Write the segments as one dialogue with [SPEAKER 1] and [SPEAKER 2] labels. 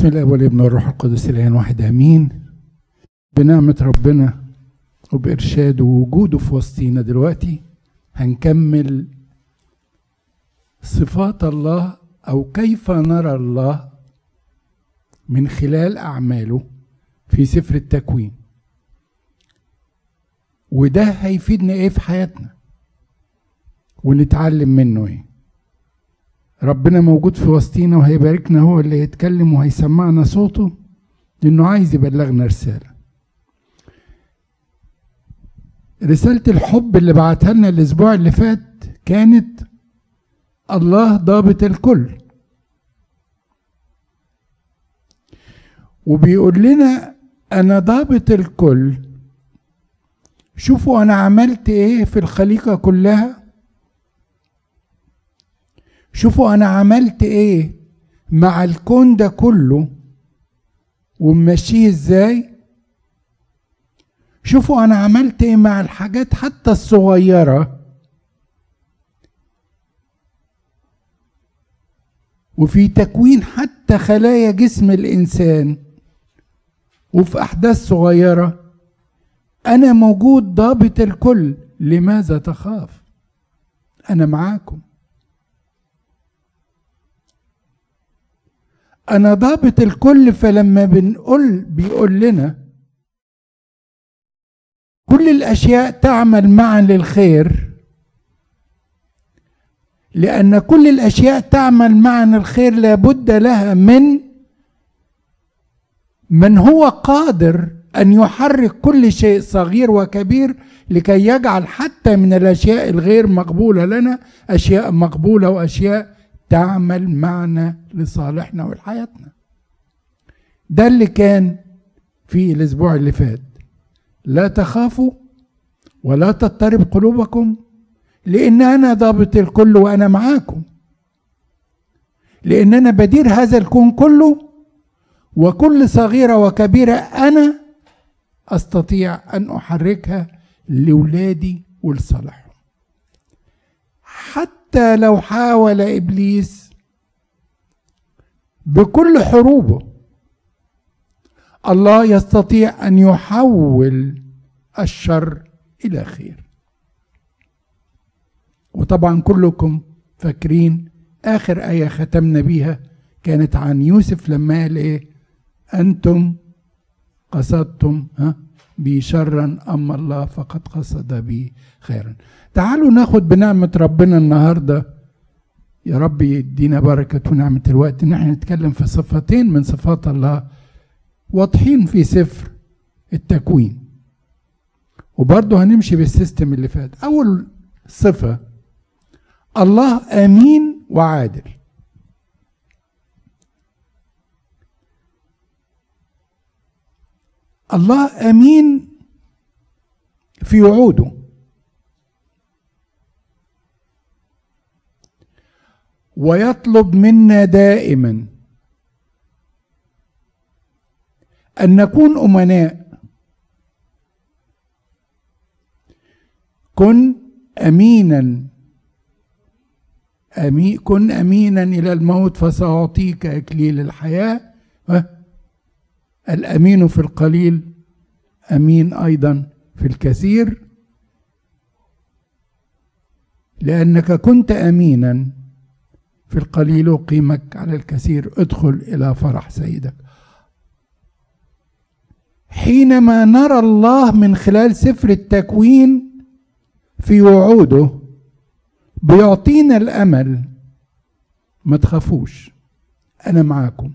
[SPEAKER 1] بسم الله والابن والروح القدس الان واحد آمين. بنعمة ربنا وبارشاده ووجوده في وسطينا دلوقتي هنكمل صفات الله أو كيف نرى الله من خلال أعماله في سفر التكوين. وده هيفيدنا إيه في حياتنا؟ ونتعلم منه إيه؟ ربنا موجود في وسطينا وهيباركنا هو اللي يتكلم وهيسمعنا صوته لأنه عايز يبلغنا رسالة. رسالة الحب اللي بعتها لنا الأسبوع اللي فات كانت الله ضابط الكل. وبيقول لنا أنا ضابط الكل. شوفوا أنا عملت إيه في الخليقة كلها؟ شوفوا أنا عملت إيه مع الكون ده كله وماشيه إزاي؟ شوفوا أنا عملت إيه مع الحاجات حتى الصغيرة. وفي تكوين حتى خلايا جسم الإنسان. وفي أحداث صغيرة. أنا موجود ضابط الكل لماذا تخاف؟ أنا معاكم. أنا ضابط الكل فلما بنقول بيقول لنا كل الأشياء تعمل معا للخير لأن كل الأشياء تعمل معا الخير لابد لها من من هو قادر أن يحرك كل شيء صغير وكبير لكي يجعل حتى من الأشياء الغير مقبولة لنا أشياء مقبولة وأشياء تعمل معنا لصالحنا ولحياتنا. ده اللي كان في الأسبوع اللي فات. لا تخافوا ولا تضطرب قلوبكم لأن أنا ضابط الكل وأنا معاكم. لأن أنا بدير هذا الكون كله وكل صغيرة وكبيرة أنا أستطيع أن أحركها لأولادي ولصالحهم. حتى لو حاول إبليس بكل حروبه الله يستطيع أن يحول الشر إلى خير. وطبعا كلكم فاكرين آخر آية ختمنا بيها كانت عن يوسف لما قال إيه؟ أنتم قصدتم ها؟ بي شرا أما الله فقد قصد بي خيرا. تعالوا ناخد بنعمة ربنا النهارده. يا رب يدينا بركة ونعمة الوقت. ان إحنا نتكلم في صفتين من صفات الله واضحين في سفر التكوين. وبرضه هنمشي بال system اللي فات. أول صفة الله أمين وعادل. الله أمين في وعوده. ويطلب منا دائما أن نكون أمناء. كن امينا. أمي كن امينا إلى الموت فسأعطيك اكليل الحياة. الأمين في القليل أمين أيضا في الكثير. لأنك كنت امينا في القليل اقيمك على الكثير. ادخل إلى فرح سيدك. حينما نرى الله من خلال سفر التكوين في وعوده بيعطينا الأمل ما تخافوش أنا معاكم.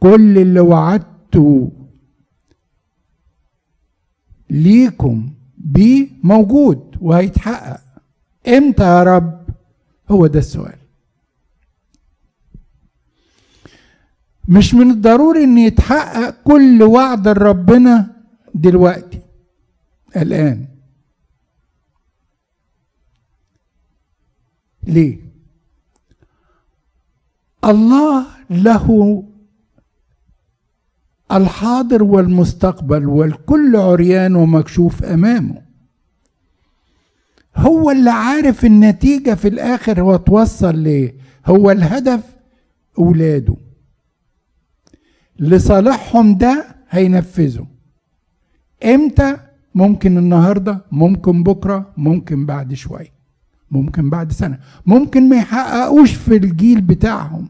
[SPEAKER 1] كل اللي وعدته ليكم بيه موجود وهيتحقق. إمتى يا رب؟ هو ده السؤال. مش من الضروري إن يتحقق كل وعد ربنا دلوقتي الآن. ليه؟ الله له الحاضر والمستقبل والكل عريان ومكشوف أمامه. هو اللي عارف النتيجة في الآخر هو توصل ليه. هو الهدف أولاده. لصالحهم ده هينفذوا إمتى؟ ممكن النهارده ممكن بكرة ممكن بعد شوية. ممكن بعد سنة. ممكن ما يحققوش في الجيل بتاعهم.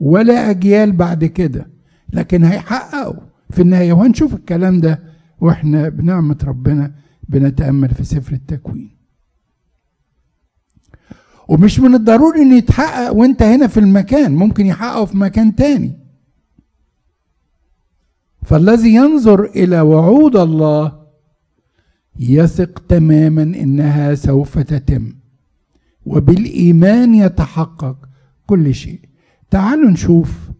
[SPEAKER 1] ولا أجيال بعد كده. لكن هيحققوا. في النهاية وهنشوف الكلام ده وإحنا بنعمة ربنا بنتأمل في سفر التكوين. ومش من الضروري إنه يتحقق وأنت هنا في المكان ممكن يحققه في مكان تاني. فالذي ينظر إلى وعود الله يثق تماما إنها سوف تتم وبالإيمان يتحقق كل شيء. تعالوا نشوف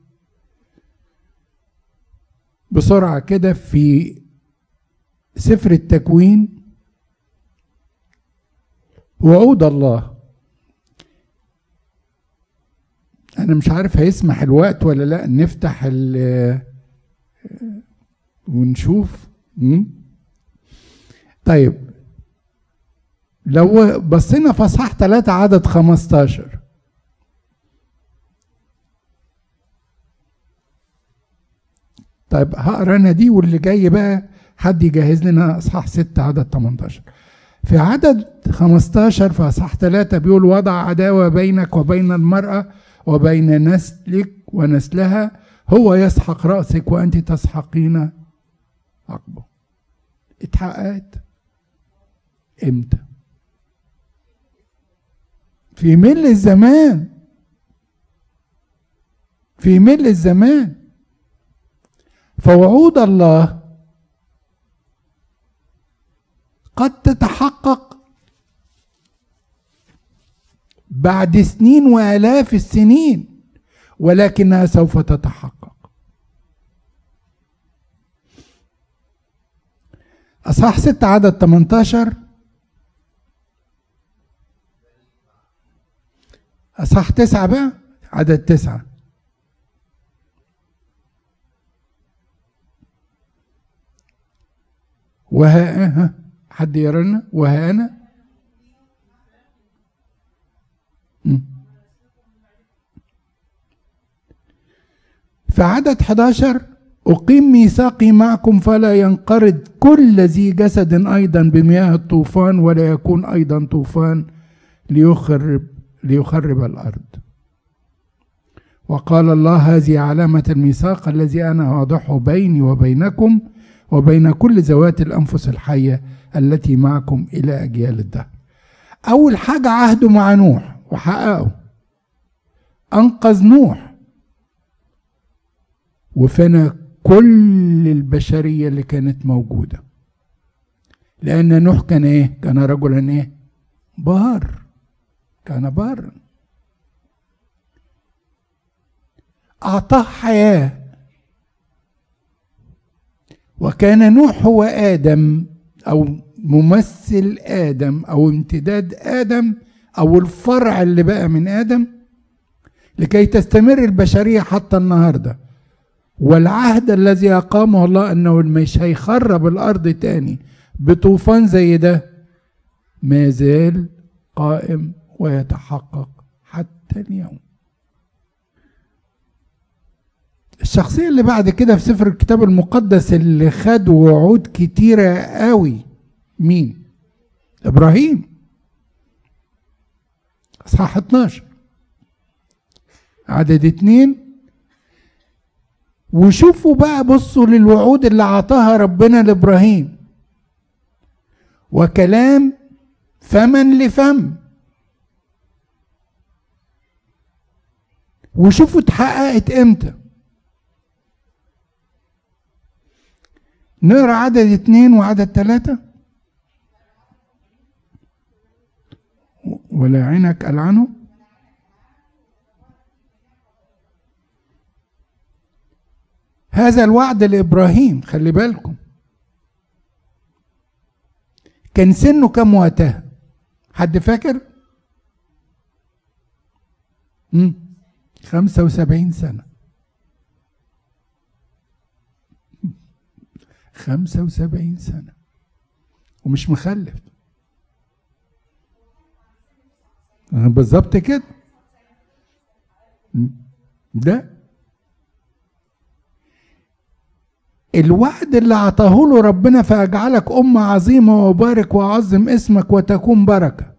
[SPEAKER 1] بسرعة كده في سفر التكوين. وعود الله. أنا مش عارف هيسمح الوقت ولا لأ. نفتح ال ونشوف. طيب. لو بصينا اصحاح 3 عدد 15 طيب هقرا أنا دي واللي جاي بقى حد يجهز لنا إصحاح 6 عدد 18 في عدد 15 في إصحاح 3 بيقول وضع عداوة بينك وبين المرأة وبين نسلك ونسلها هو يسحق رأسك وأنت تسحقين عقبه. اتحققت؟ إمتى؟ في مل الزمان. في مل الزمان. فوعود الله قد تتحقق بعد سنين وآلاف السنين ولكنها سوف تتحقق. أصحاح 6 عدد 18 أصحاح 9 بقى عدد 9 وها حد يرى وها أنا في عدد 11 أقيم ميثاقي معكم فلا ينقرض كل ذي جسد أيضا بمياه الطوفان ولا يكون أيضا طوفان ليخرب ليخرب الأرض. وقال الله هذه علامة الميثاق الذي أنا واضحه بيني وبينكم وبين كل ذوات الأنفس الحية التي معكم إلى أجيال الدهر. أول حاجة عهده مع نوح وحققه. أنقذ نوح. وفنى كل البشرية اللي كانت موجودة. لأن نوح كان إيه؟ كان رجلا إيه؟ بار. كان بارا أعطاه حياة. وكان نوح هو آدم أو ممثل آدم أو امتداد آدم أو الفرع اللي بقى من آدم لكي تستمر البشرية حتى النهاردة. والعهد الذي أقامه الله أنه مش هيخرب الأرض تاني بطوفان زي ده ما زال قائم ويتحقق حتى اليوم. الشخصية اللي بعد كده في سفر الكتاب المقدس اللي خد وعود كتيرة قوي. مين؟ إبراهيم. اصحاح 12 عدد اتنين. وشوفوا بقى بصوا للوعود اللي عطاها ربنا لإبراهيم. وكلام فمن لفم. وشوفوا اتحققت إمتى. نقرأ عدد اتنين وعدد تلاتة؟ ولا عينك ألعنه هذا الوعد لإبراهيم خلي بالكم. كان سنه كم وقتها؟ حد فاكر؟ مم. خمسة وسبعين سنة. خمسة وسبعين سنة. ومش مخلف. بالظبط كده. ده الوعد اللي اعطاه له ربنا فأجعلك أمة عظيمة وابارك وأعظم اسمك وتكون بركة.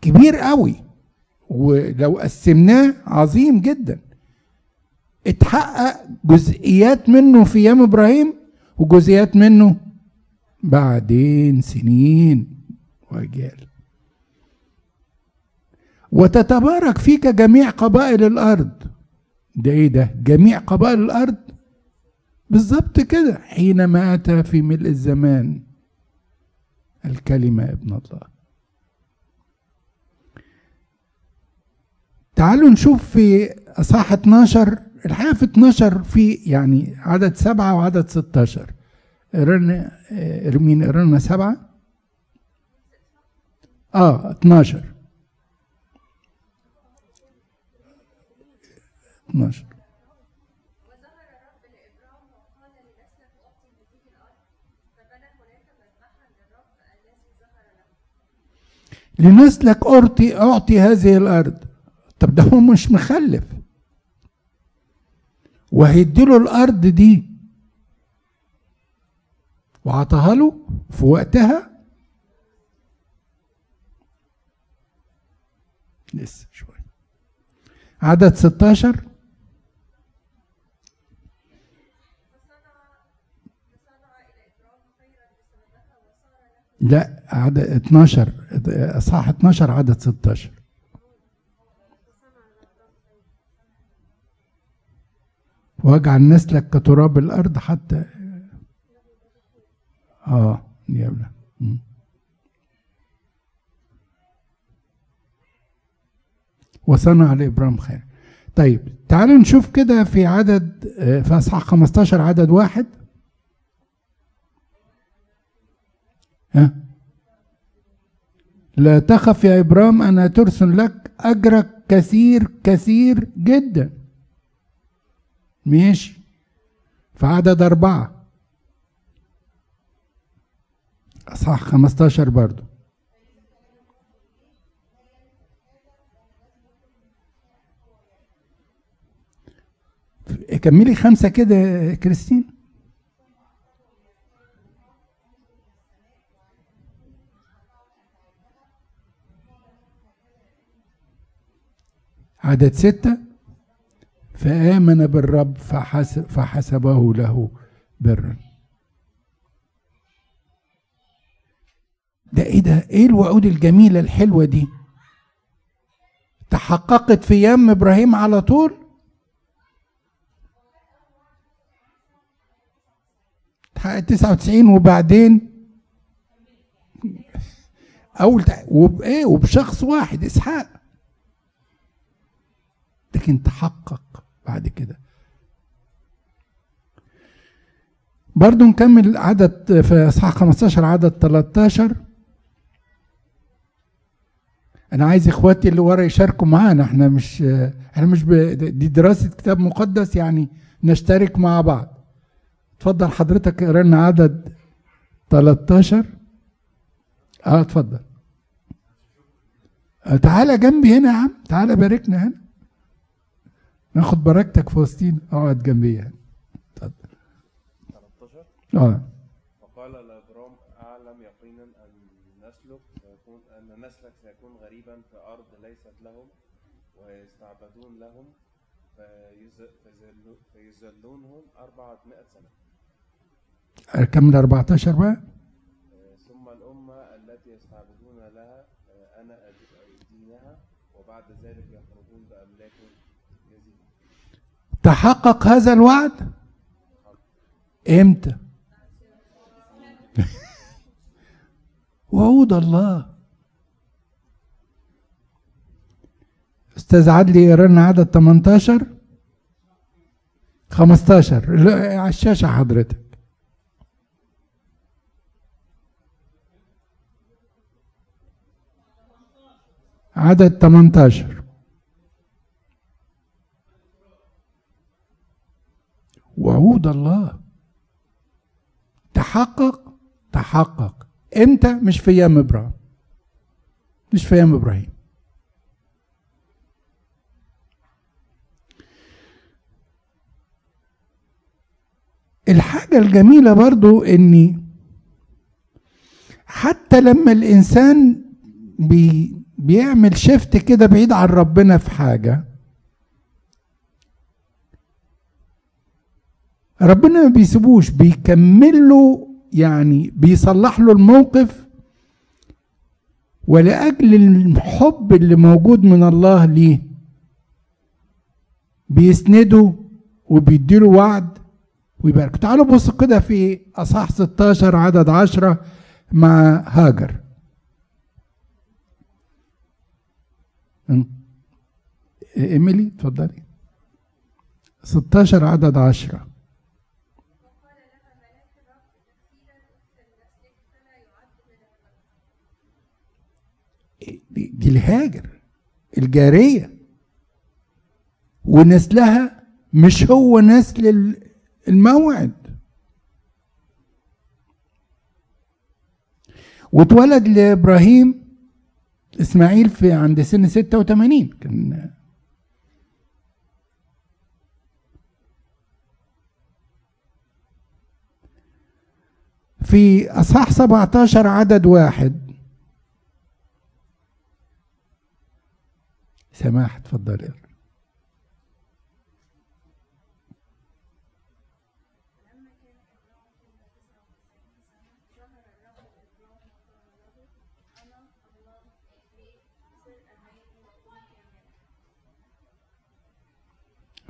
[SPEAKER 1] كبير قوي. ولو قسمناه عظيم جدا. اتحقق جزئيات منه في أيام إبراهيم وجزئيات منه بعدين سنين وأجيال. وتتبارك فيك جميع قبائل الأرض. ده إيه ده؟ جميع قبائل الأرض؟ بالظبط كده. حينما اتى في ملء الزمان الكلمة ابن الله. تعالوا نشوف في أصحاح 12 الحقيقة في 12 في يعني عدد سبعة وعدد 16 قرنا ارمين قرنا سبعة؟ آه 12 12 لنسلك أعطي أعطي هذه الأرض. طب ده هو مش مخلف. وهيديله الأرض دي. وعطاها له في وقتها. لسه شوية. عدد 16 لا عدد 12 اصحاح 12 عدد 16 واجعل نسلك كتراب الأرض حتى آه يا وصنع لإبراهيم خير. طيب تعالوا نشوف كده في عدد في أصحاح 15 عدد واحد. ها؟ لا تخف يا ابرام أنا ترسل لك أجرك كثير كثير جدا. ماشي. في عدد أربعة. أصحاح خمستاشر برضو. كملي خمسة كده كريستين. عدد ستة. فآمن بالرب فحسب فحسبه له برا. ده إيه ده؟ إيه الوعود الجميلة الحلوة دي؟ تحققت في أيام إبراهيم على طول؟ تحقق 99 وبعدين؟ أول وبايه وبشخص واحد إسحاق. لكن تحقق. بعد كده. برضو نكمل عدد في إصحاح 15 عدد 13 أنا عايز إخواتي اللي ورا يشاركوا معانا. إحنا مش إحنا مش ب... دي دراسة كتاب مقدس يعني نشترك مع بعض. اتفضل حضرتك اقرا لنا عدد 13 آه اتفضل. تعالى جنبي هنا يا عم تعالى باركنا هنا. ناخد بركتك في وسطينا اقعد جنبي يعني اتفضل
[SPEAKER 2] 13
[SPEAKER 1] آه.
[SPEAKER 2] فقال لابرام أعلم يقينا أن نسلك سيكون أن نسلك سيكون غريبا في أرض ليست لهم ويستعبدون لهم فيذلونهم 400 سنة.
[SPEAKER 1] كمل 14 بقى
[SPEAKER 2] ثم الأمة التي يستعبدون لها آه، أنا أدينها وبعد ذلك يخرجون بأملاك يزيد
[SPEAKER 1] تحقق هذا الوعد؟ إمتى؟ وعود الله. أستاذ عدلي يقرا عدد 18 15 لا، على الشاشة حضرتك. عدد 18 وعود الله. تحقق تحقق. إمتى مش في أيام إبراهيم. مش في أيام إبراهيم. الحاجة الجميلة برضو إني حتى لما الإنسان بي بيعمل شيفت كده بعيد عن ربنا في حاجة ربنا ما بيسيبوش بيكمل له يعني بيصلح له الموقف ولأجل الحب اللي موجود من الله ليه. بيسنده وبيديله وعد ويبارك. تعالوا بصوا كده في أصحاح 16 عدد 10 مع هاجر. إيميلي اتفضلي. 16 عدد 10 دي, الهاجر الجارية. ونسلها مش هو نسل الموعد. واتولد لإبراهيم إسماعيل في عند سن 86 كان في أصحاح 17 عدد واحد. سماح اتفضل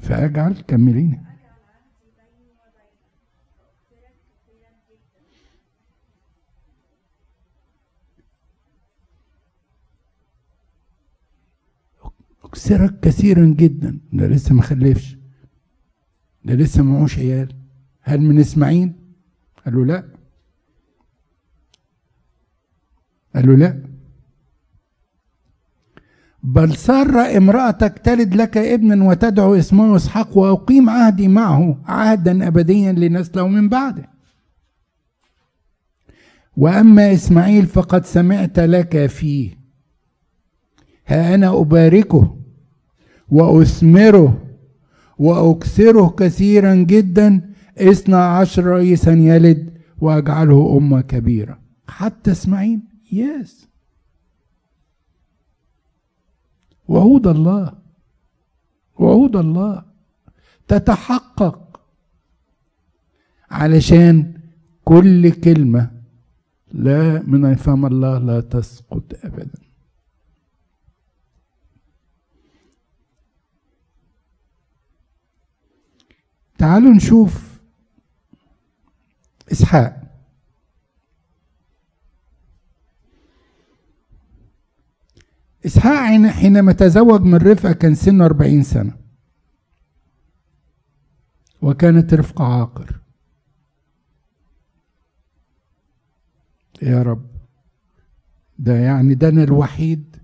[SPEAKER 1] فاجعل كمليني أكسرك كثيرا جدا. ده لسه ما خلفش. ده لسه معوش عيال. هل من إسماعيل؟ قال له لا. قال له لا. بل سر امرأتك تلد لك ابنا وتدعو اسمه إسحاق وأقيم عهدي معه عهدا ابديا لنسله من بعده. وأما إسماعيل فقد سمعت لك فيه. ها أنا أباركه وأثمره وأكثره كثيرا جدا. اثنا عشر رئيسا يلد وأجعله أمة كبيرة. حتى إسماعيل يس. وعود الله وعود الله. تتحقق علشان كل كلمة لا من فم الله لا تسقط أبدا. تعالوا نشوف إسحاق. إسحاق حينما تزوج من رفقة كان سنه أربعين سنة. وكانت رفقة عاقر. يا رب. ده يعني ده أنا الوحيد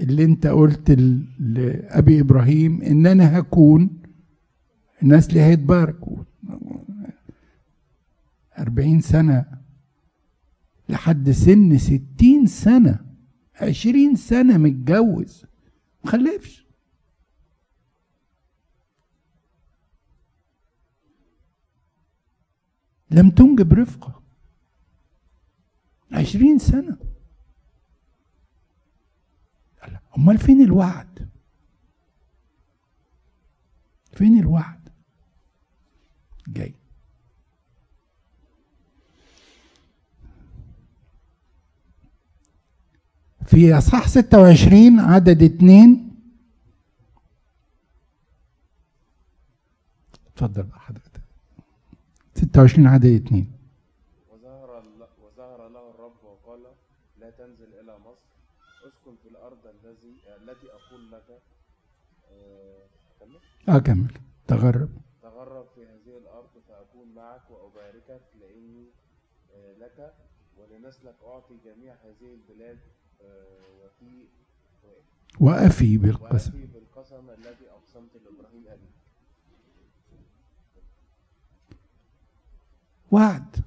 [SPEAKER 1] اللي أنت قلت لأبي إبراهيم إن أنا هكون الناس اللي هيتباركوا؟ أربعين سنة لحد سن ستين سنة عشرين سنة متجوز مخلفش لم تنجب رفقة. عشرين سنة. أمال فين الوعد؟ فين الوعد جاي في إصحاح 26 عدد اتنين. اتفضل بقى حضرتك. 26 عدد اتنين.
[SPEAKER 2] وظهر وظهر له الرب وقال لا تنزل إلى مصر أسكن في الأرض الذي التي أقول لك. آه،
[SPEAKER 1] آه كمل. تغرب.
[SPEAKER 2] تغرب في هذه الأرض فاكون معك وأباركك لأني آه، لك ولنسلك أعطي جميع هذه البلاد وفي
[SPEAKER 1] وأفي بالقسم.
[SPEAKER 2] وأفي بالقسم الذي أقسمت لإبراهيم أبي
[SPEAKER 1] وعد.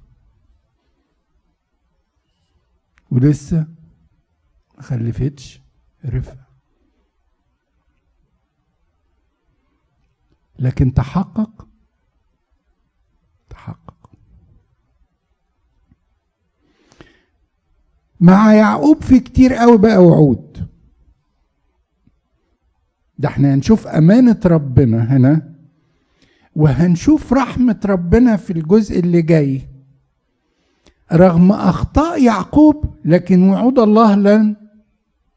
[SPEAKER 1] ولسه ما خلفتش رفع. لكن تحقق مع يعقوب في كتير قوي بقى وعود. ده إحنا هنشوف أمانة ربنا هنا وهنشوف رحمة ربنا في الجزء اللي جاي. رغم أخطاء يعقوب لكن وعود الله لن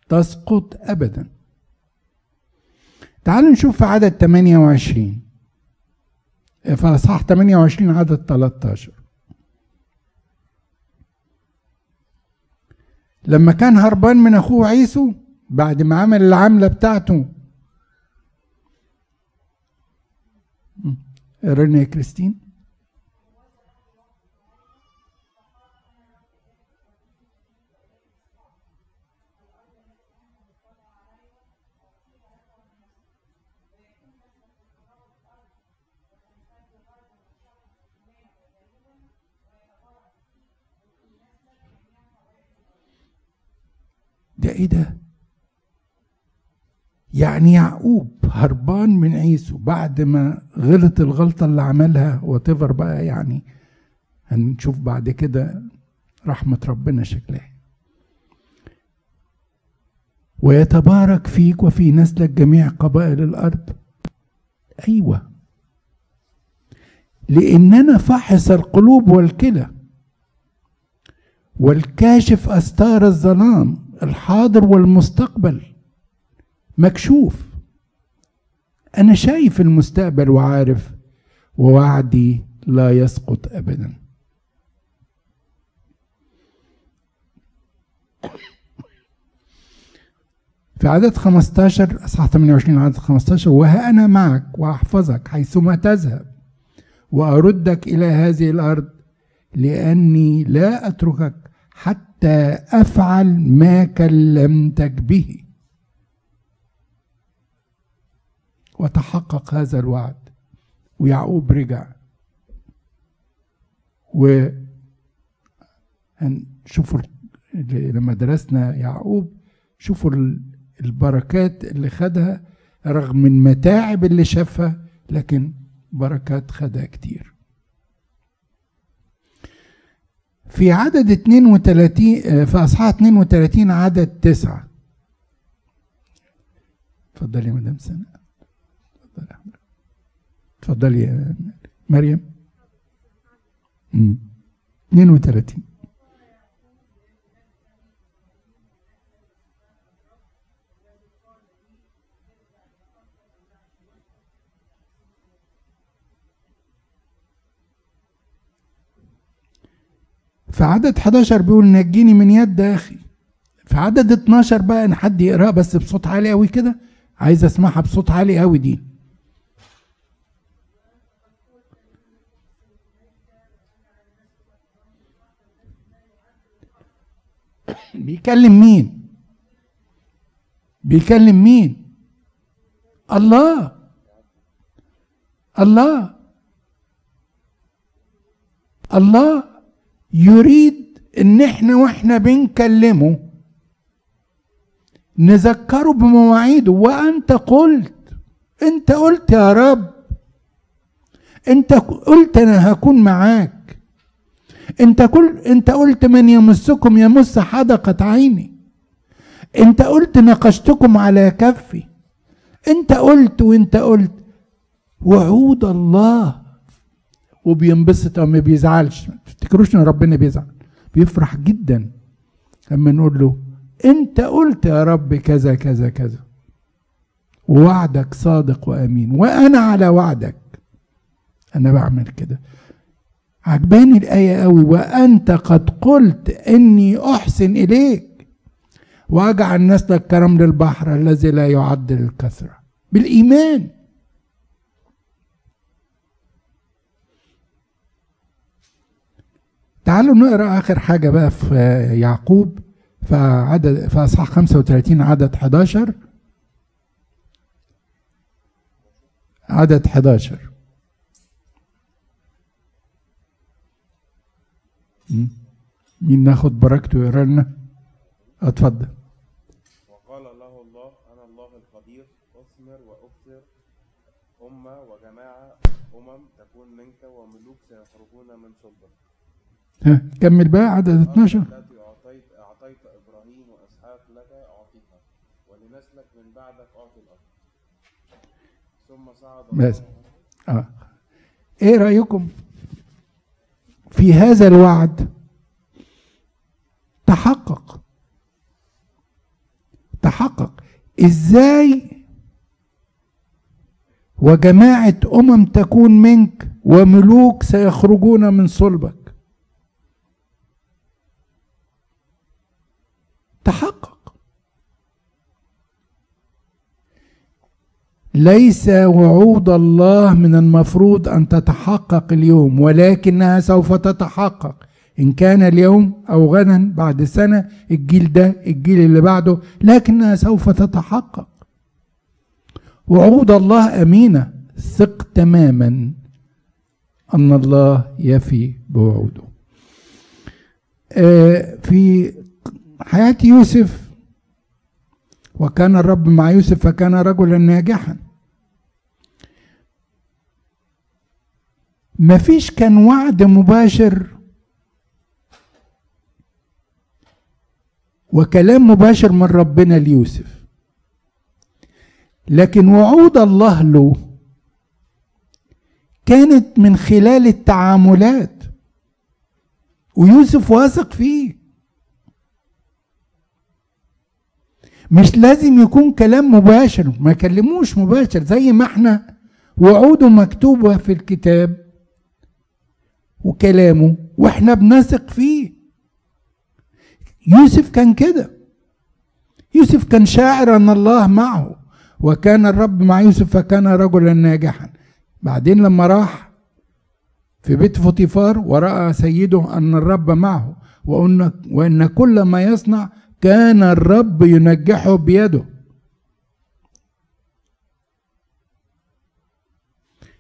[SPEAKER 1] تسقط ابدا. تعالوا نشوف في عدد 28 في اصحاح 28 عدد 13 لما كان هربان من أخوه عيسو بعد ما عمل العملة بتاعته. قررنا يا كريستين؟ إيه ده يعني يعقوب هربان من عيسو بعد ما غلط الغلطة اللي عملها وتفر بقى يعني. هنشوف بعد كده رحمة ربنا شكلها. ويتبارك فيك وفي نسلك جميع قبائل الأرض. أيوة. لأننا فحص القلوب والكلى. والكاشف أستار الظلام. الحاضر والمستقبل. مكشوف. أنا شايف المستقبل وعارف ووعدي لا يسقط ابدا. في عدد 15 أصحاح 28 عدد 15 وها أنا معك وأحفظك حيثما تذهب وأردك إلى هذه الأرض لأني لا أتركك حتى أفعل ما كلمتك به. وتحقق هذا الوعد. ويعقوب رجع. و شوفوا لما درسنا يعقوب شوفوا البركات اللي خدها رغم المتاعب اللي شافها لكن بركات خدها كتير. في عدد 32 في أصحاح 32 عدد تسعة. اتفضلي يا مدام سنة. اتفضلي اتفضلي يا مريم 32 في عدد 11 بيقول نجيني من يد أخي. في عدد 12 بقى إن حد يقراها بس بصوت عالي قوي كده عايز أسمعها بصوت عالي قوي دي. بيكلم مين؟ بيكلم مين؟ الله. الله. الله. يريد إن إحنا وإحنا بنكلمه نذكره بمواعيده. وأنت قلت أنت قلت يا رب أنت قلت أنا هكون معاك. أنت كل أنت قلت من يمسكم يمس حدقة عيني. أنت قلت نقشتكم على كفي. أنت قلت وأنت قلت وعود الله وبينبسط أو ما بيزعلش. ما تفتكروش إن ربنا بيزعل؟ بيفرح جدا لما نقول له أنت قلت يا رب كذا كذا كذا. ووعدك صادق وأمين. وأنا على وعدك. أنا بعمل كده. عجباني الآية قوي. وأنت قد قلت إني أحسن إليك. وأجعل نسلك كرمل البحر الذي لا يعد للكثرة. بالإيمان. تعالوا نقرأ آخر حاجة بقى في يعقوب في عدد في أصحاح 35 عدد 11 عدد 11 مين ناخد بركته يقرأ لنا؟ اتفضل
[SPEAKER 2] وقال له الله أنا الله القدير أثمر وأكثر أمة وجماعة أمم تكون منك وملوك سيخرجون من صلبك
[SPEAKER 1] ها كمل بقى عدد 12
[SPEAKER 2] التي أعطيت أعطيت إبراهيم وإسحاق لك ولنسلك من بعدك أعطي ثم صعد
[SPEAKER 1] بس. آه. إيه رأيكم في هذا الوعد؟ تحقق. تحقق. إزاي وجماعة أمم تكون منك وملوك سيخرجون من صلبك؟ تحقق. ليس وعود الله من المفروض أن تتحقق اليوم ولكنها سوف تتحقق. إن كان اليوم أو غدا بعد سنة الجيل ده الجيل اللي بعده لكنها سوف تتحقق. وعود الله أمينة. ثق تماما أن الله يفي بوعوده. آه، في حياة يوسف. وكان الرب مع يوسف فكان رجلا ناجحا. مفيش كان وعد مباشر. وكلام مباشر من ربنا ليوسف. لكن وعود الله له كانت من خلال التعاملات. ويوسف واثق فيه. مش لازم يكون كلام مباشر ما كلموش مباشر زي ما إحنا. وعوده مكتوبة في الكتاب وكلامه وإحنا بنثق فيه. يوسف كان كده. يوسف كان شاعر أن الله معه وكان الرب مع يوسف فكان رجلا ناجحا. بعدين لما راح في بيت فوتيفار ورأى سيده أن الرب معه وأن, وأن كل ما يصنع كان الرب ينجحه بيده.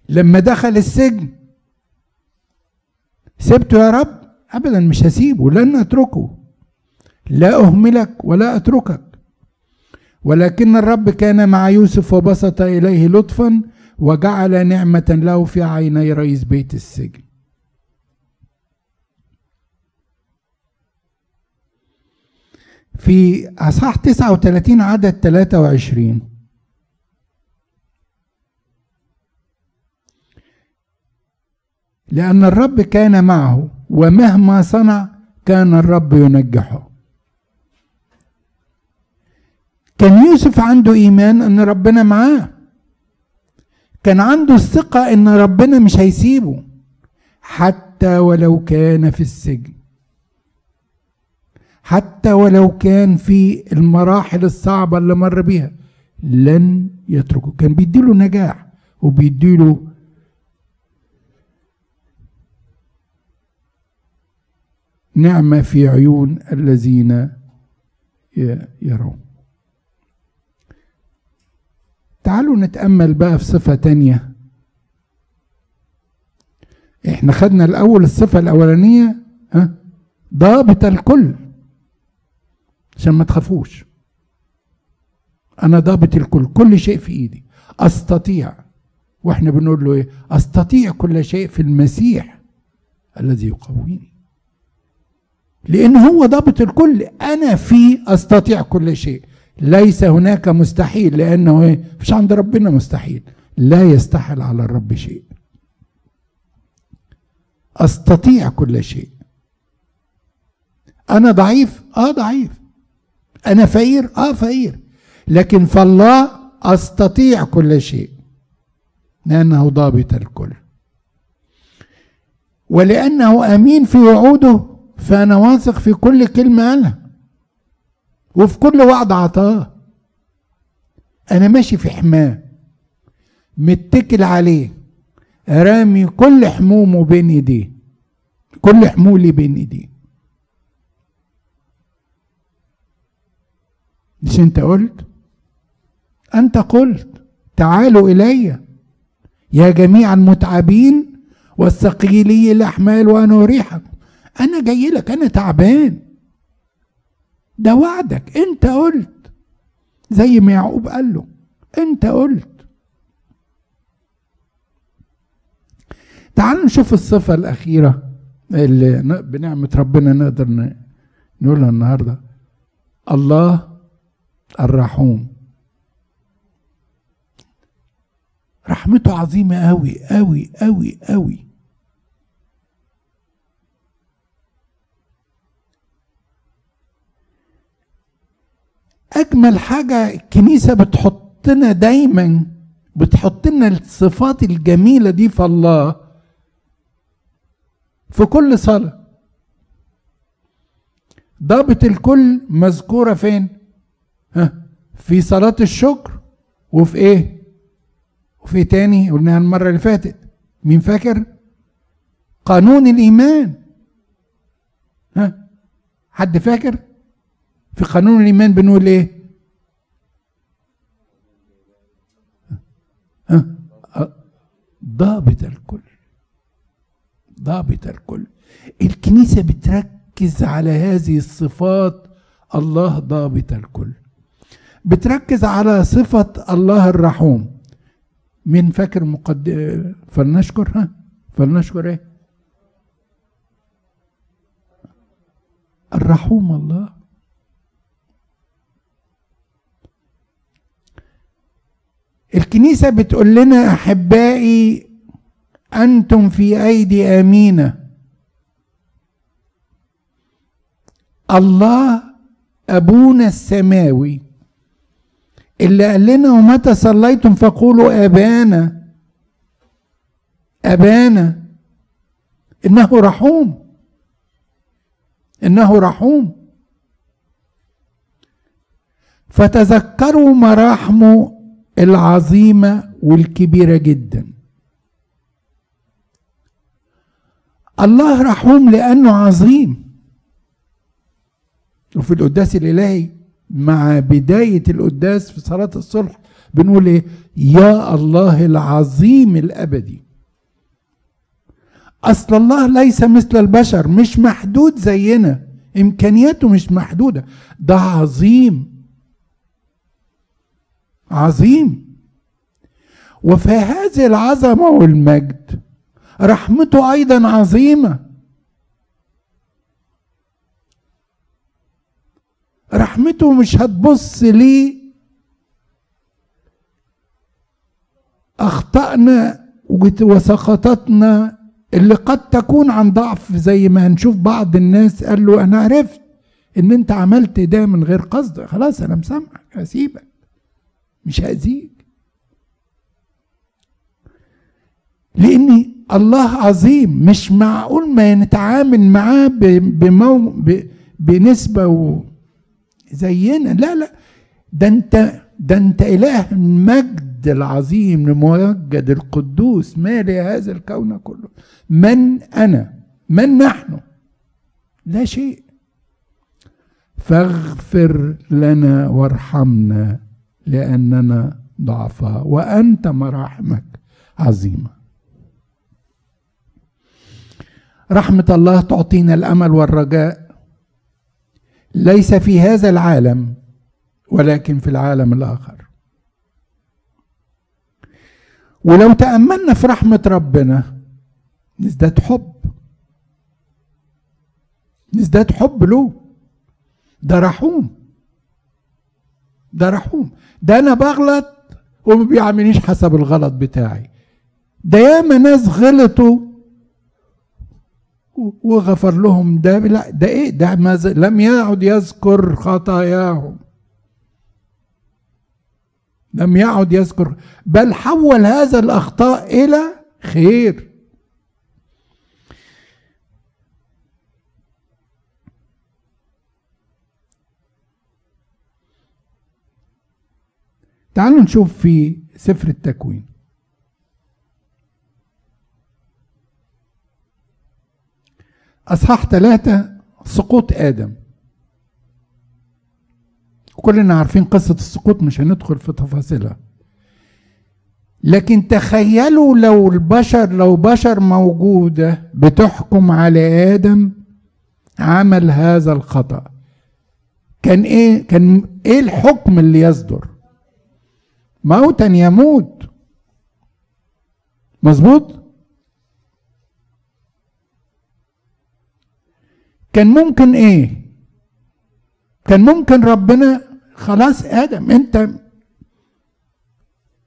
[SPEAKER 1] لما دخل السجن سبته يا رب؟ ابدا مش هسيبه لن أتركه. لا أهملك ولا أتركك. ولكن الرب كان مع يوسف وبسط إليه لطفا وجعل نعمة له في عيني رئيس بيت السجن. في أصحاح 39 عدد 23 لأن الرب كان معه ومهما صنع كان الرب ينجحه. كان يوسف عنده إيمان أن ربنا معاه. كان عنده الثقة أن ربنا مش هيسيبه. حتى ولو كان في السجن. حتى ولو كان في المراحل الصعبة اللي مر بيها لن يتركه. كان بيديله نجاح وبيديله نعمة في عيون الذين يرون. تعالوا نتأمل بقى في صفة تانية. إحنا خدنا الأول الصفة الأولانية ها؟ ضابط الكل. عشان ما تخافوش. أنا ضابط الكل كل شيء في إيدي. أستطيع وإحنا بنقول له إيه؟ أستطيع كل شيء في المسيح الذي يقويني. لأن هو ضابط الكل. أنا في أستطيع كل شيء. ليس هناك مستحيل لأنه إيه؟ مش عند ربنا مستحيل. لا يستحل على الرب شيء. أستطيع كل شيء. أنا ضعيف؟ آه ضعيف. أنا فقير؟ آه فقير. لكن فالله أستطيع كل شيء. لأنه ضابط الكل. ولأنه أمين في وعوده فأنا واثق في كل كلمة قالها. وفي كل وعد عطاه أنا ماشي في حماه متكل عليه. رامي كل حمومه بين ايديه كل حمولي بين ايديه مش انت قلت؟ انت قلت. تعالوا إلي. يا جميع المتعبين والثقيلي الأحمال وأنا اريحكم أنا جاي لك أنا تعبان. ده وعدك. انت قلت. زي ما يعقوب قال له. انت قلت. تعالوا نشوف الصفة الأخيرة اللي بنعمة ربنا نقدر نقولها النهاردة. الله الرحوم. رحمته عظيمة أوي أوي أوي أوي. أجمل حاجة الكنيسة بتحطنا دايما بتحط لنا الصفات الجميلة دي في الله في كل صلاة. ضابط الكل مذكورة فين؟ في صلاة الشكر وفي إيه؟ وفي تاني قلناها المرة اللي فاتت. مين فاكر؟ قانون الإيمان. ها؟ حد فاكر؟ في قانون الإيمان بنقول إيه؟ ها؟ ضابط الكل. ضابط الكل. الكنيسة بتركز على هذه الصفات. الله ضابط الكل. بتركز على صفة الله الرحوم. مين فاكر مقد فلنشكر ها؟ فلنشكر إيه؟ الرحوم الله. الكنيسة بتقول لنا أحبائي أنتم في أيدي أمينة. الله أبونا السماوي. اللي قال لنا ومتى صليتم فقولوا أبانا أبانا. إنه رحوم إنه رحوم. فتذكروا مراحمه العظيمة والكبيرة جدا. الله رحوم لأنه عظيم. وفي القداس الإلهي مع بداية القداس في صلاة الصلح بنقول إيه؟ يا الله العظيم الأبدي. أصل الله ليس مثل البشر مش محدود زينا. إمكانياته مش محدودة. ده عظيم. عظيم. وفي هذه العظمة والمجد رحمته أيضا عظيمة. رحمته مش هتبص لي أخطأنا وسقطتنا اللي قد تكون عن ضعف زي ما هنشوف بعض الناس قال له أنا عرفت إن أنت عملت ده من غير قصد. خلاص أنا مسامحك هسيبك. مش هأذيك. لأن الله عظيم مش معقول ما نتعامل معاه بمو بنسبة و زينا. لا لا. ده انت ده انت إله المجد العظيم الممجد القدوس. مالي هذا الكون كله. من أنا؟ من نحن؟ لا شيء. فاغفر لنا وارحمنا لأننا ضعفاء وأنت مراحمك عظيمة. رحمة الله تعطينا الأمل والرجاء. ليس في هذا العالم ولكن في العالم الآخر. ولو تأملنا في رحمة ربنا نزداد حب. نزداد حب له. ده رحوم. ده رحوم. ده أنا بغلط وما بيعملنيش حسب الغلط بتاعي. ده ياما ناس غلطوا وغفر لهم. ده لا ده إيه؟ ده ما لم يعد يذكر خطاياهم. لم يعد يذكر. بل حول هذا الأخطاء إلى خير. تعالوا نشوف في سفر التكوين. أصحاح ثلاثة سقوط آدم. كلنا عارفين قصة السقوط مش هندخل في تفاصيلها. لكن تخيلوا لو البشر لو بشر موجودة بتحكم على آدم عمل هذا الخطأ. كان إيه كان إيه الحكم اللي يصدر؟ موتا يموت. مظبوط؟ كان ممكن إيه؟ كان ممكن ربنا خلاص آدم أنت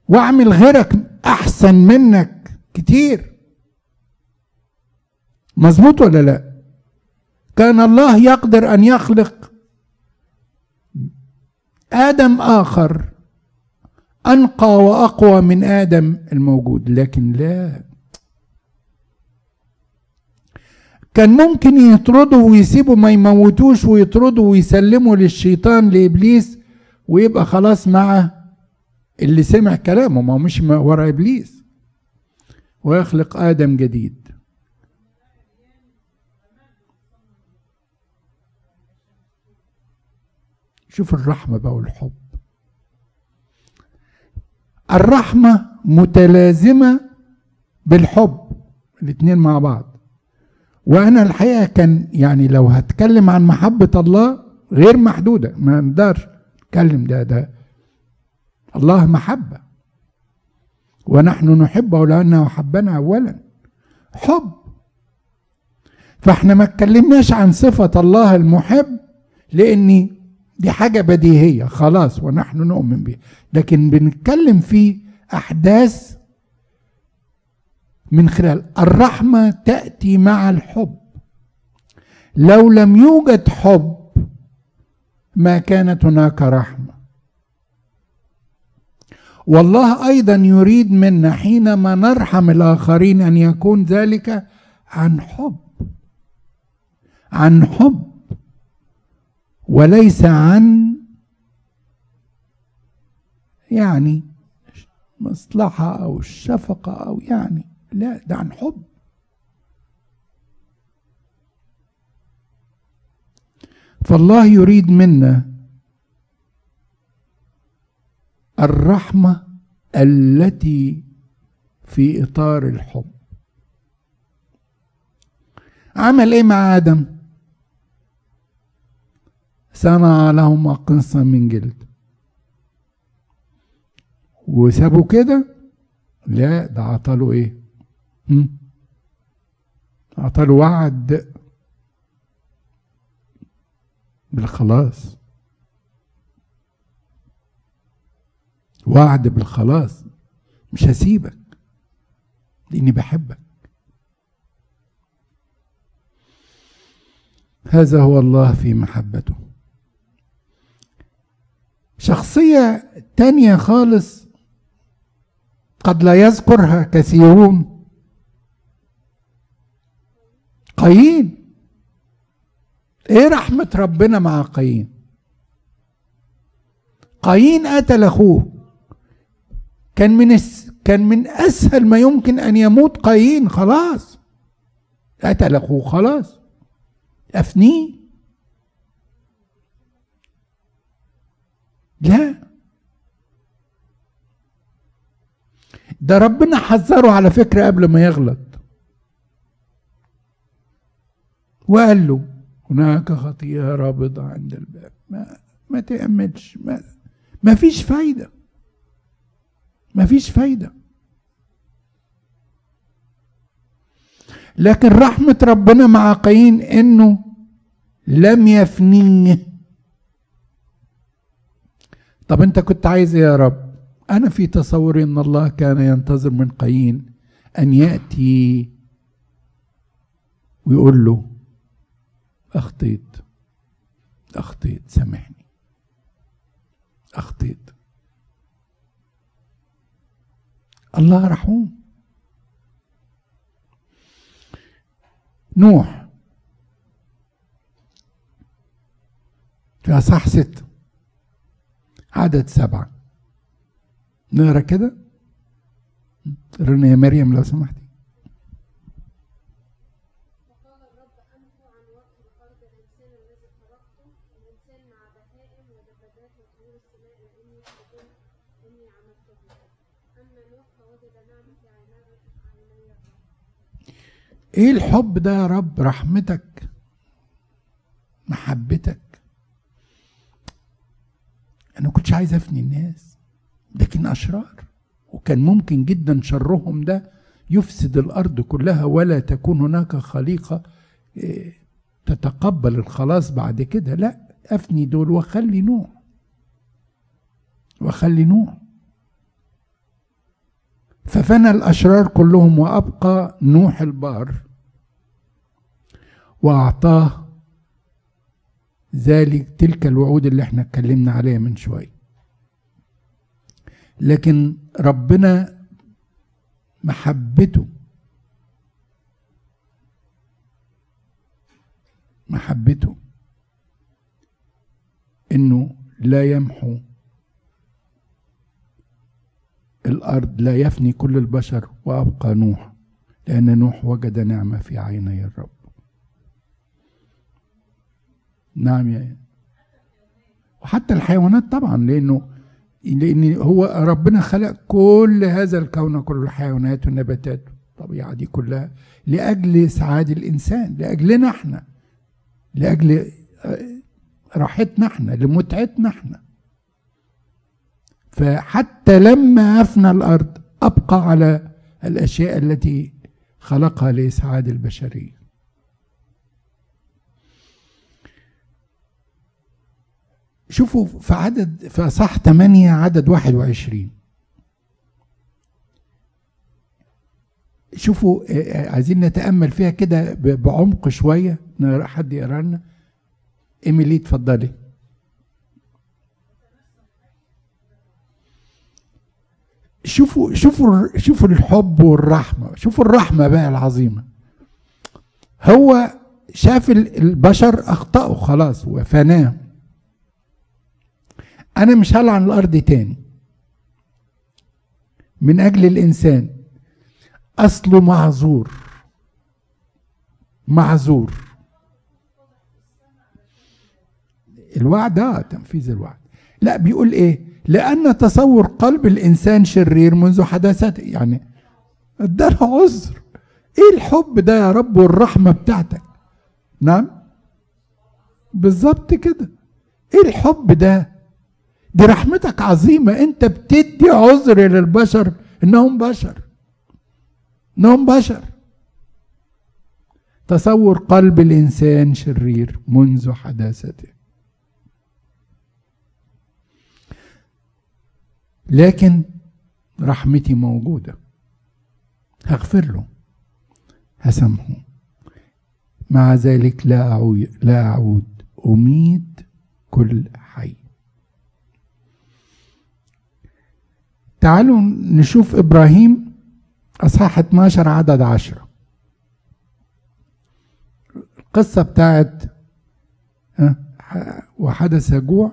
[SPEAKER 1] واعمل غيرك أحسن منك كتير. مظبوط ولا لا؟ كان الله يقدر أن يخلق آدم آخر أنقى وأقوى من آدم الموجود لكن لا. كان ممكن يطردوا ويسيبوا ما يموتوش ويطردوا ويسلموا للشيطان لإبليس ويبقى خلاص مع اللي سمع كلامه ما هو مش ورا إبليس. ويخلق آدم جديد. شوف الرحمة بقى والحب. الرحمة متلازمة بالحب الاثنين مع بعض. وأنا الحقيقة كان يعني لو هتكلم عن محبة الله غير محدودة ما نقدرش اتكلم ده ده الله محبة. ونحن نحبه لأنه حبنا اولا حب. فإحنا ما اتكلمناش عن صفة الله المحب لاني دي حاجة بديهية خلاص ونحن نؤمن بها لكن بنتكلم في أحداث من خلال الرحمة تأتي مع الحب. لو لم يوجد حب ما كانت هناك رحمة. والله أيضا يريد منا حينما نرحم الآخرين أن يكون ذلك عن حب. عن حب. وليس عن يعني مصلحة أو الشفقه أو يعني لا ده عن حب. فالله يريد منا الرحمة التي في إطار الحب. عمل إيه مع آدم؟ صنع لهم قنصا من جلد. وسابوا كده؟ لا ده عطاله إيه؟ عطاله وعد بالخلاص. وعد بالخلاص. مش هسيبك. لأني بحبك. هذا هو الله في محبته. شخصية تانية خالص قد لا يذكرها كثيرون. قايين إيه رحمة ربنا مع قايين قايين قتل أخوه. كان من الس... كان من أسهل ما يمكن أن يموت قايين خلاص. قتل أخوه خلاص. أفنيه. لا. ده ربنا حذره على فكرة قبل ما يغلط. وقال له هناك خطيئة رابضة عند الباب. ما ما تأملش ما, ما فيش فايدة. ما فيش فايدة. لكن رحمة ربنا مع قايين إنه لم يفنيه. طب أنت كنت عايز إيه يا رب؟ أنا في تصوري إن الله كان ينتظر من قايين أن يأتي ويقول له أخطيت. أخطيت. سامحني. أخطيت. الله رحوم نوح. في اصح ست عدد سبعة. نقرأ كده؟ قرنا يا مريم لو سمحتي
[SPEAKER 3] وقال الرب أمحو عن وجه الأرض الإنسان الذي خلقته الإنسان مع بهائم ودبابات وطيور السماء لأني أظن إني عملته. أما نوح فوجد نعمة في عيني
[SPEAKER 1] إيه الحب ده يا رب؟ رحمتك محبتك. أنا كنتش عايز أفني الناس لكن أشرار. وكان ممكن جدا شرهم ده يفسد الأرض كلها ولا تكون هناك خليقة إيه، تتقبل الخلاص بعد كده لا أفني دول واخلي نوح. واخلي نوح. ففنى الأشرار كلهم وأبقى نوح البار وأعطاه ذلك تلك الوعود اللي إحنا اتكلمنا عليها من شوية. لكن ربنا محبته محبته إنه لا يمحو الأرض لا يفني كل البشر وأبقى نوح لأن نوح وجد نعمة في عيني الرب نعم يا وحتى الحيوانات طبعا لأنه لأن هو ربنا خلق كل هذا الكون كل الحيوانات والنباتات الطبيعة دي كلها لأجل اسعاد الإنسان لأجلنا إحنا. لأجل راحتنا إحنا لمتعتنا إحنا. فحتى لما افنى الأرض أبقى على الأشياء التي خلقها لإسعاد البشرية. شوفوا في عدد في اصح 8 عدد 21 شوفوا عايزين نتأمل فيها كده بعمق شوية. حد يقرأ لنا. إيميلي اتفضلي. شوفوا شوفوا شوفوا الحب والرحمة. شوفوا الرحمة بقى العظيمة. هو شاف البشر أخطأوا خلاص وفناه. أنا مش هلعن الأرض تاني. من أجل الإنسان. اصله معذور. معذور. الوعد آه تنفيذ الوعد. لا بيقول إيه؟ لأن تصور قلب الإنسان شرير منذ حداثته يعني اداله عذر. إيه الحب ده يا رب والرحمة بتاعتك؟ نعم؟ بالظبط كده. إيه الحب ده؟ دي رحمتك عظيمة. أنت بتدي عذر للبشر إنهم بشر. انهم بشر. تصور قلب الإنسان شرير منذ حداثته. لكن رحمتي موجودة. هغفر له. هسامحه مع ذلك لا أعود لا أعود. أميد كل حي. تعالوا نشوف إبراهيم أصحاح 12 عدد 10 القصة بتاعت وحدث جوع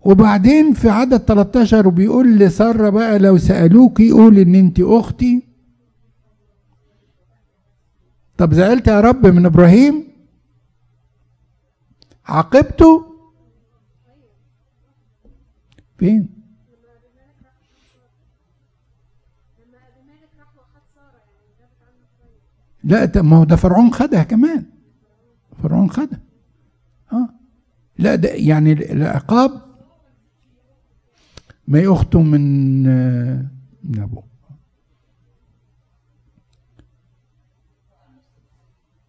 [SPEAKER 1] وبعدين في عدد 13 وبيقول لسارة بقى لو سألوكي قول إن أنت أختي. طب زعلت يا رب من إبراهيم؟ عاقبته؟ فين؟ لا ما هو ده فرعون خدها كمان. فرعون خدها. آه. لا ده يعني العقاب ما يخطو من من أبوه.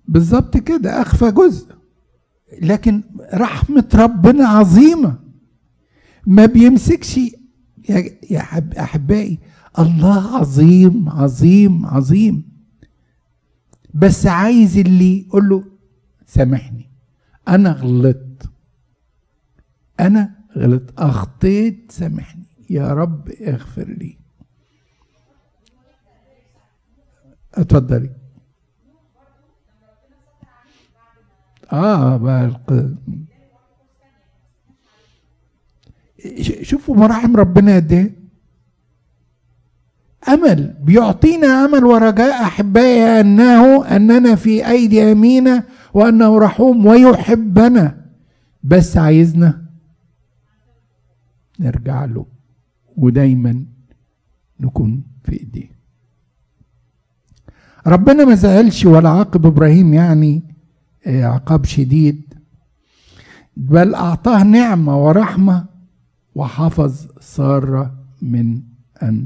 [SPEAKER 1] بالظبط كده أخفى جزء. لكن رحمة ربنا عظيمة. ما بيمسكش. يا يا أحبائي الله عظيم عظيم عظيم. بس عايز اللي يقول له سامحني أنا غلطت. أنا غلط أخطيت. سامحني. يا رب اغفر لي. اتفضلي. آه بقى شوفوا مراحم ربنا قد إيه؟ أمل. بيعطينا أمل ورجاء أحبائي أنه أننا في أيدي أمينة وأنه رحوم ويحبنا. بس عايزنا نرجع له ودايما نكون في إيديه. ربنا ما زعلش ولا عاقب إبراهيم يعني عقاب شديد بل أعطاه نعمة ورحمة وحفظ ساره من أن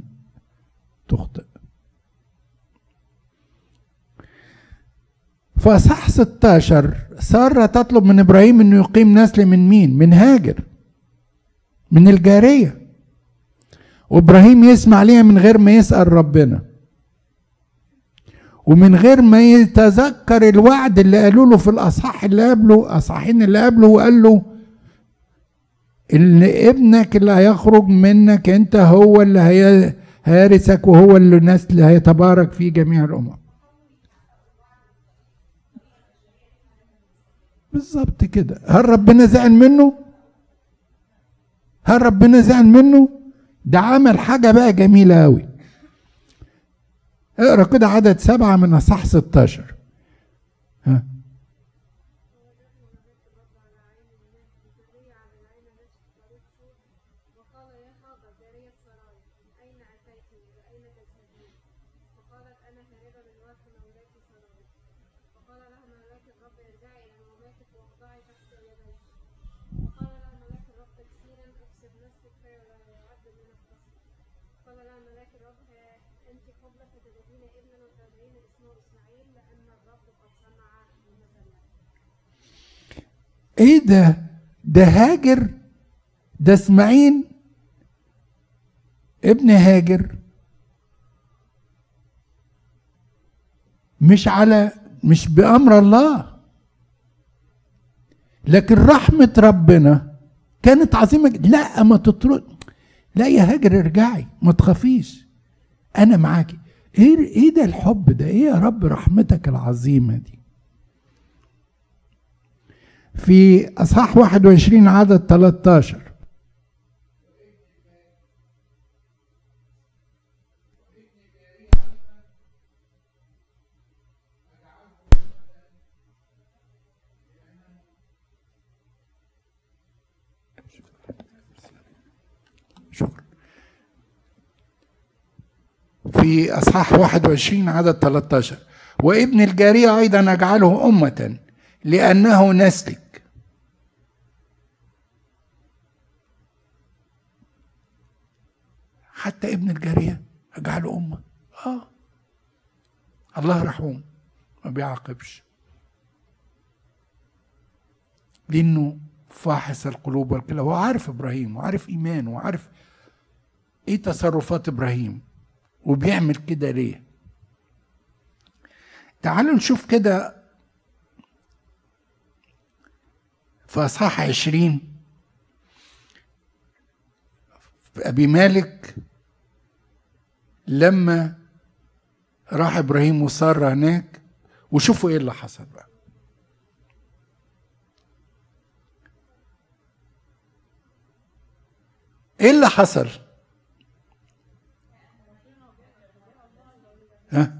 [SPEAKER 1] تخطئ. فصح 16 سارة تطلب من إبراهيم أنه يقيم نسل من مين؟ من هاجر من الجارية. وإبراهيم يسمع ليها من غير ما يسأل ربنا. ومن غير ما يتذكر الوعد اللي قالوا له في الأصحاح اللي قبله أصحاحين اللي قبله وقال له إن ابنك اللي هيخرج منك أنت هو اللي هي هيرثك وهو اللي الناس اللي هيتبارك فيه جميع الأمم. بالظبط كده. هل ربنا زعل منه؟ هل ربنا زعل منه؟ ده عمل حاجة بقى جميلة قوي اقرأ كده عدد سبعة من اصح 16 ها
[SPEAKER 3] وقال يا حاضر جارية سراي أين أتيت وأين تذهبين؟ فقالت أنا هاربة من وجه مولاك سراي فقال لها ملاك الرب ارجعي إلى مولاك واخضعي تحت يديه وقال لها ملاك الرب كثيرا اكسب نفسك فلا يعد من القصر قال لها ملاك الرب ها أنت قبل فتجدين ابنا وتدعين اسمه إسماعيل لأن الرب قد سمع المذلة
[SPEAKER 1] إيه ده؟ ده هاجر؟ ده اسماعيل؟ ابن هاجر. مش على مش بأمر الله. لكن رحمة ربنا كانت عظيمة. لا ما تطرد. لا يا هاجر ارجعي ما تخافيش. أنا معاكي. إيه إيه ده الحب ده؟ إيه يا رب رحمتك العظيمة دي؟ في أصحاح 21 عدد 13 شكرا. في أصحاح 21 عدد 13 وابن الجاريه أيضا أجعله أمة لأنه نسلك. حتى ابن الجارية اجعله أمه. آه. الله رحوم ما بيعاقبش. لأنه فاحص القلوب والكلى هو عارف إبراهيم وعارف إيمانه وعارف إيه تصرفات إبراهيم وبيعمل كده ليه؟ تعالوا نشوف كده في إصحاح عشرين. أبي مالك لما راح إبراهيم وسارة هناك وشوفوا إيه اللي حصل بقى. إيه اللي حصل؟ ها؟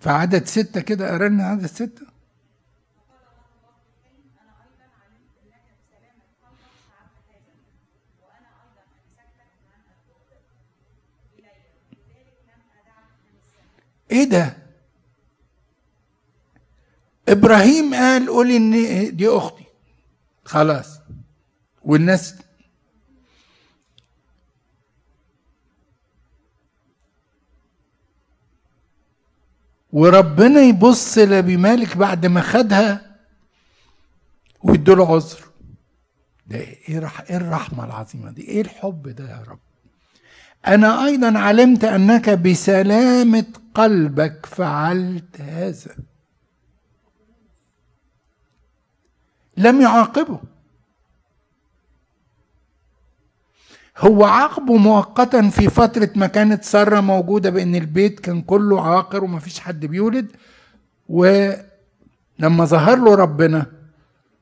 [SPEAKER 1] في عدد ستة كده قرأنا عدد ستة؟ إيه ده؟ إبراهيم قال قولي إن دي أختي. خلاص. والناس وربنا يبص لابي مالك بعد ما خدها ويدوله عذر. ده رح إيه الرحمة العظيمة دي؟ إيه الحب ده يا رب؟ أنا أيضا علمت أنك بسلامة قلبك فعلت هذا. لم يعاقبه. هو عاقبه مؤقتا في فترة ما كانت سارة موجودة بأن البيت كان كله عاقر وما فيش حد بيولد ولما ظهر له ربنا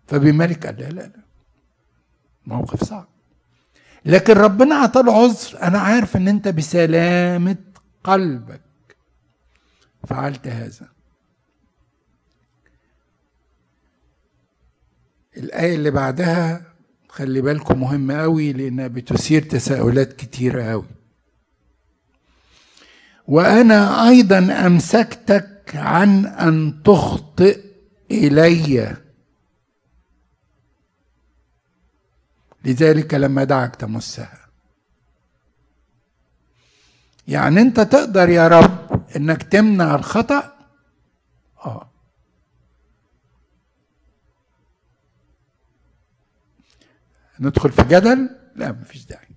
[SPEAKER 1] فبملك قال لا لا. موقف صعب. لكن ربنا عطاله عذر أنا عارف أن أنت بسلامة قلبك. فعلت هذا. الآية اللي بعدها خلي بالكم مهمة قوي لأنها بتثير تساؤلات كتيرة قوي وأنا أيضا أمسكتك عن أن تخطئ إلي. لذلك لما دعك تمسها. يعني انت تقدر يا رب انك تمنع الخطأ؟ آه. ندخل في جدل؟ لا مفيش داعي.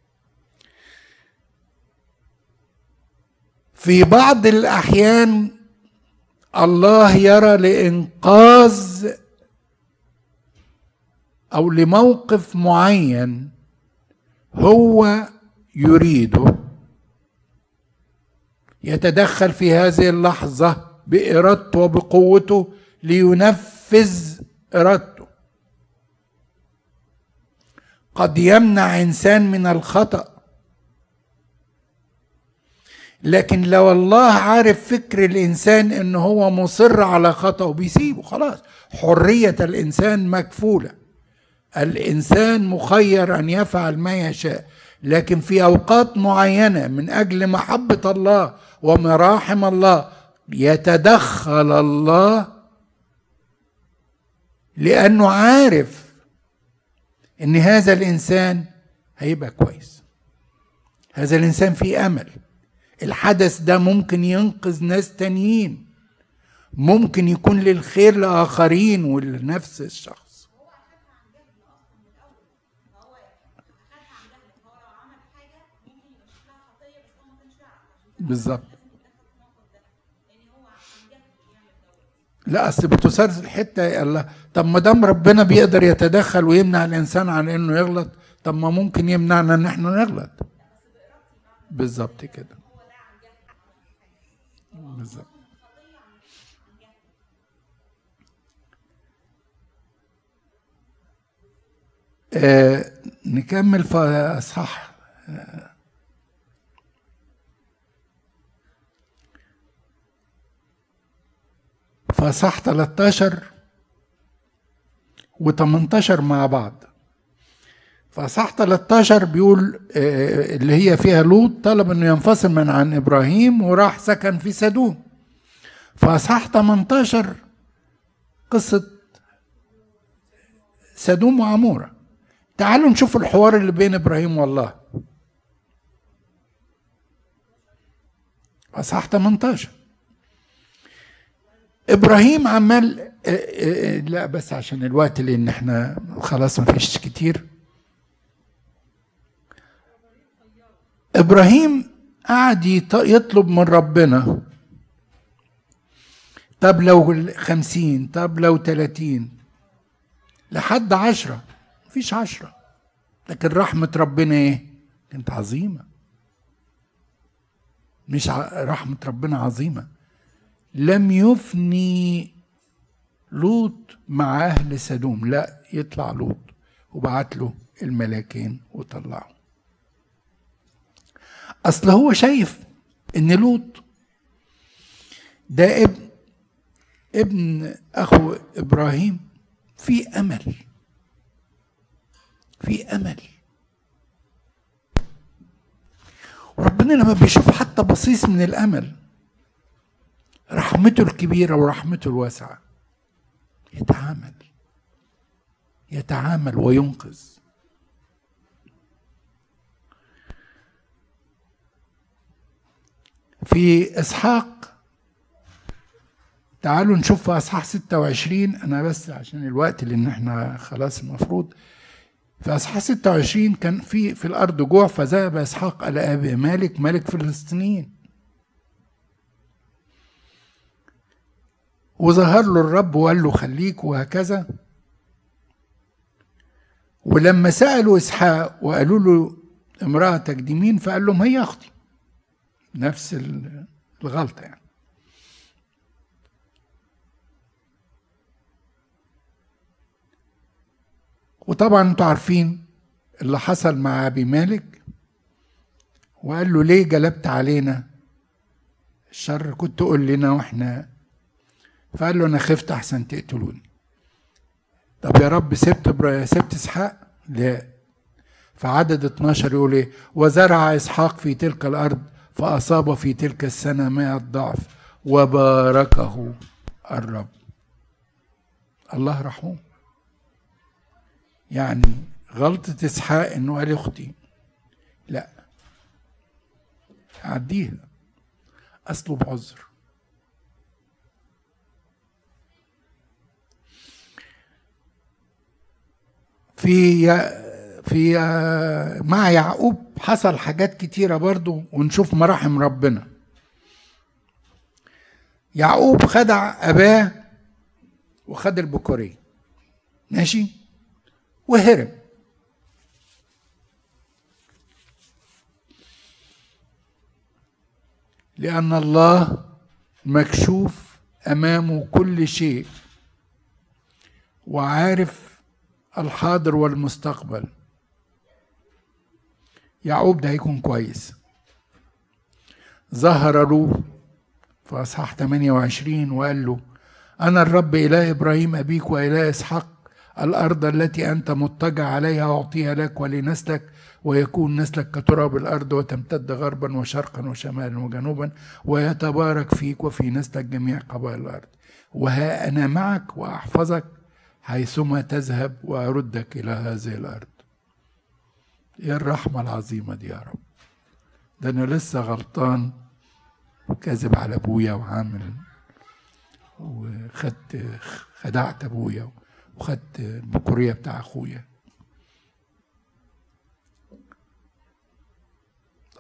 [SPEAKER 1] في بعض الأحيان الله يرى لإنقاذ أو لموقف معين هو يريده يتدخل في هذه اللحظة بإرادته وبقوته لينفذ إرادته. قد يمنع إنسان من الخطأ. لكن لو الله عارف فكر الإنسان إن هو مصر على خطأه بيسيبه خلاص. حرية الإنسان مكفولة. الإنسان مخير أن يفعل ما يشاء لكن في أوقات معينة من أجل محبة الله ومراحم الله يتدخل الله لأنه عارف إن هذا الإنسان هيبقى كويس. هذا الإنسان فيه أمل. الحدث ده ممكن ينقذ ناس تانيين ممكن يكون للخير لآخرين ولنفس الشخص. بالظبط. لا أصل بتثار الحتة الله. طب ما دام ربنا بيقدر يتدخل ويمنع الإنسان عن إنه يغلط طب ما ممكن يمنعنا إن إحنا نغلط؟ بالظبط كده. بالظبط. آه نكمل في أصحاح آه فصح 13 و18 مع بعض. فصح 13 بيقول آه، اللي هي فيها لوط طلب إنه ينفصل من عن إبراهيم وراح سكن في سدوم. فصح 18 قصة سدوم وعمورة. تعالوا نشوف الحوار اللي بين إبراهيم والله. اصحاح 18 إبراهيم عمال آه، آه، لا بس عشان الوقت لأن إحنا خلاص ما فيش كتير. إبراهيم قعد يط- يطلب من ربنا طب لو خمسين طب لو تلاتين لحد عشرة مفيش عشرة. لكن رحمة ربنا إيه؟ كانت عظيمة. مش رحمة ربنا عظيمة. لم يفني لوط مع أهل سدوم. لا يطلع لوط وبعت له الملاكين وطلعه. أصل هو شايف إن لوط ده ابن ابن أخو إبراهيم في أمل في أمل. وربنا لما بيشوف حتى بصيص من الأمل رحمته الكبيرة ورحمته الواسعة. يتعامل. يتعامل وينقذ. في إسحاق تعالوا نشوف في أصحاح 26 أنا بس عشان الوقت لأن إحنا خلاص المفروض. في أصحاح 26 كان في في الأرض جوع فذهب إسحاق إلى أبي مالك ملك فلسطينيين. وظهر له الرب وقال له خليك وهكذا. ولما سألوا إسحاق وقالوا له امرأتك دي مين؟ فقال لهم هي أختي. نفس ال- الغلطة يعني. وطبعا أنتوا عارفين اللي حصل مع أبي مالك. وقال له ليه جلبت علينا الشر؟ كنت تقول لنا وإحنا فقال له أنا خفت أحسن تقتلوني. طب يا رب سبت سبت إسحاق؟ لا. فعدد 12 يقول إيه؟ وزرع إسحاق في تلك الأرض فأصاب في تلك السنة مائة ضعف وباركه الرب. الله رحوم يعني غلطة إسحاق إنه قال أختي. لا. عديها اصله بعذر في في مع يعقوب حصل حاجات كتيرة برضو ونشوف مراحم ربنا. يعقوب خدع أباه وخد البكوريه ماشي؟ وهرب. لأن الله مكشوف أمامه كل شيء وعارف الحاضر والمستقبل. يعقوب ده هيكون كويس. ظهر له في أصحاح 28 وقال له أنا الرب إله إبراهيم أبيك وإله إسحاق الأرض التي أنت مضطجع عليها أعطيها لك ولنسلك ويكون نسلك كتراب الأرض وتمتد غربا وشرقا وشمالا وجنوبا ويتبارك فيك وفي نسلك جميع قبائل الأرض. وها أنا معك وأحفظك. حيثما تذهب وأردك إلى هذه الأرض. يا الرحمة العظيمة دي يا رب. ده أنا لسه غلطان وكذب على أبويا وعامل وخدت خدعت أبويا وخدت البكورية بتاع أخويا.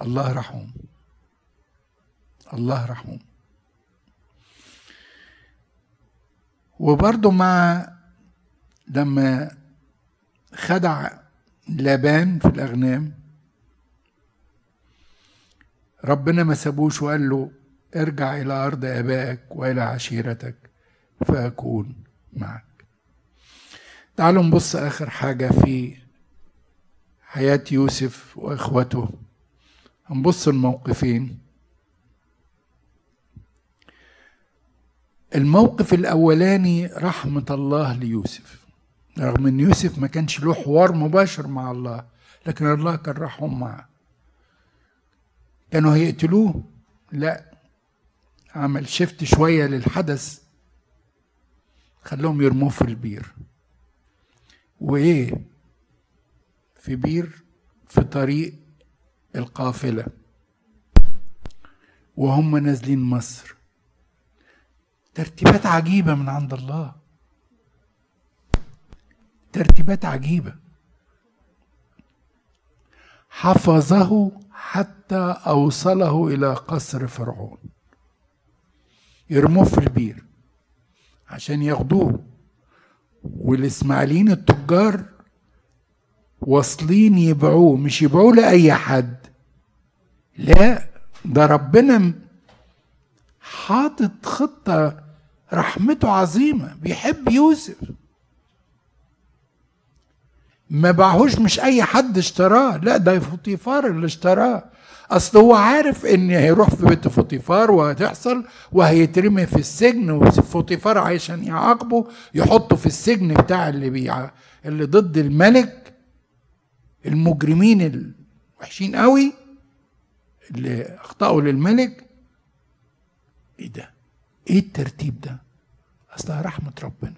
[SPEAKER 1] الله رحوم الله رحوم وبرضه مع لما خدع لابان في الأغنام ربنا ما سابوش وقال له ارجع إلى أرض آبائك وإلى عشيرتك فأكون معك. تعالوا نبص آخر حاجة في حياة يوسف وإخوته. هنبص الموقفين. الموقف الأولاني رحمة الله ليوسف. رغم إن يوسف ما كانش له حوار مباشر مع الله لكن الله كان رحم معه كانوا هيقتلوه؟ لا. عمل شفت شوية للحدث خلوهم يرموه في البير. وإيه؟ في بير في طريق القافلة. وهم نازلين مصر. ترتيبات عجيبة من عند الله. ترتيبات عجيبة. حفظه حتى أوصله إلى قصر فرعون. يرموه في البير عشان ياخدوه. والإسماعيليين التجار واصلين يبيعوه مش يبيعوه لأي حد. لا ده ربنا حاطط خطة رحمته عظيمة بيحب يوسف. ما باعهوش مش أي حد اشتراه. لا ده فوطيفار اللي اشتراه. أصل هو عارف إن هيروح في بيت فوطيفار وهتحصل وهيترمي في السجن وفوطيفار عشان يعاقبه يحطه في السجن بتاع اللي بيع اللي ضد الملك. المجرمين الوحشين قوي اللي أخطأوا للملك. إيه ده؟ إيه الترتيب ده؟ اصلها رحمة ربنا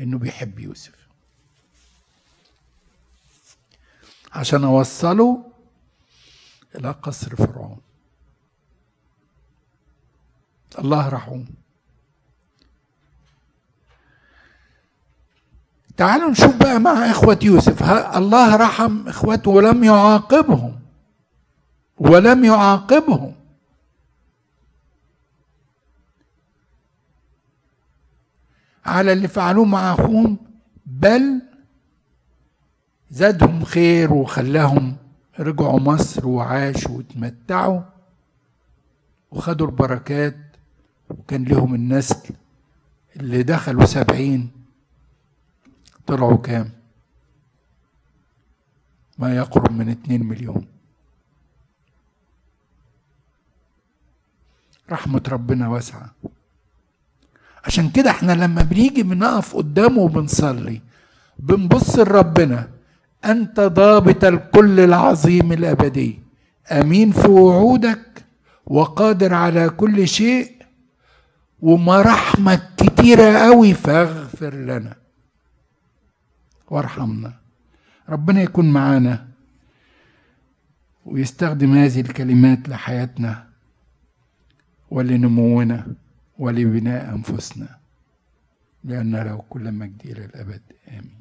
[SPEAKER 1] إنه بيحب يوسف. عشان أوصله إلى قصر فرعون. الله رحوم. تعالوا نشوف بقى مع إخوة يوسف. الله رحم اخوته ولم يعاقبهم. ولم يعاقبهم. على اللي فعلوه مع أخوهم بل زادهم خير وخلاهم رجعوا مصر وعاشوا وتمتعوا وخدوا البركات وكان لهم النسل اللي دخلوا سبعين. طلعوا كام؟ ما يقرب من اتنين مليون. رحمة ربنا واسعة. عشان كده إحنا لما بنيجي بنقف قدامه وبنصلي بنبص لربنا أنت ضابط الكل العظيم الأبدي. أمين في وعودك وقادر على كل شيء ومراحمك كتيرة قوي فاغفر لنا. وارحمنا. ربنا يكون معانا ويستخدم هذه الكلمات لحياتنا ولنمونا ولبناء أنفسنا لأن له كل مجد إلى الأبد. آمين.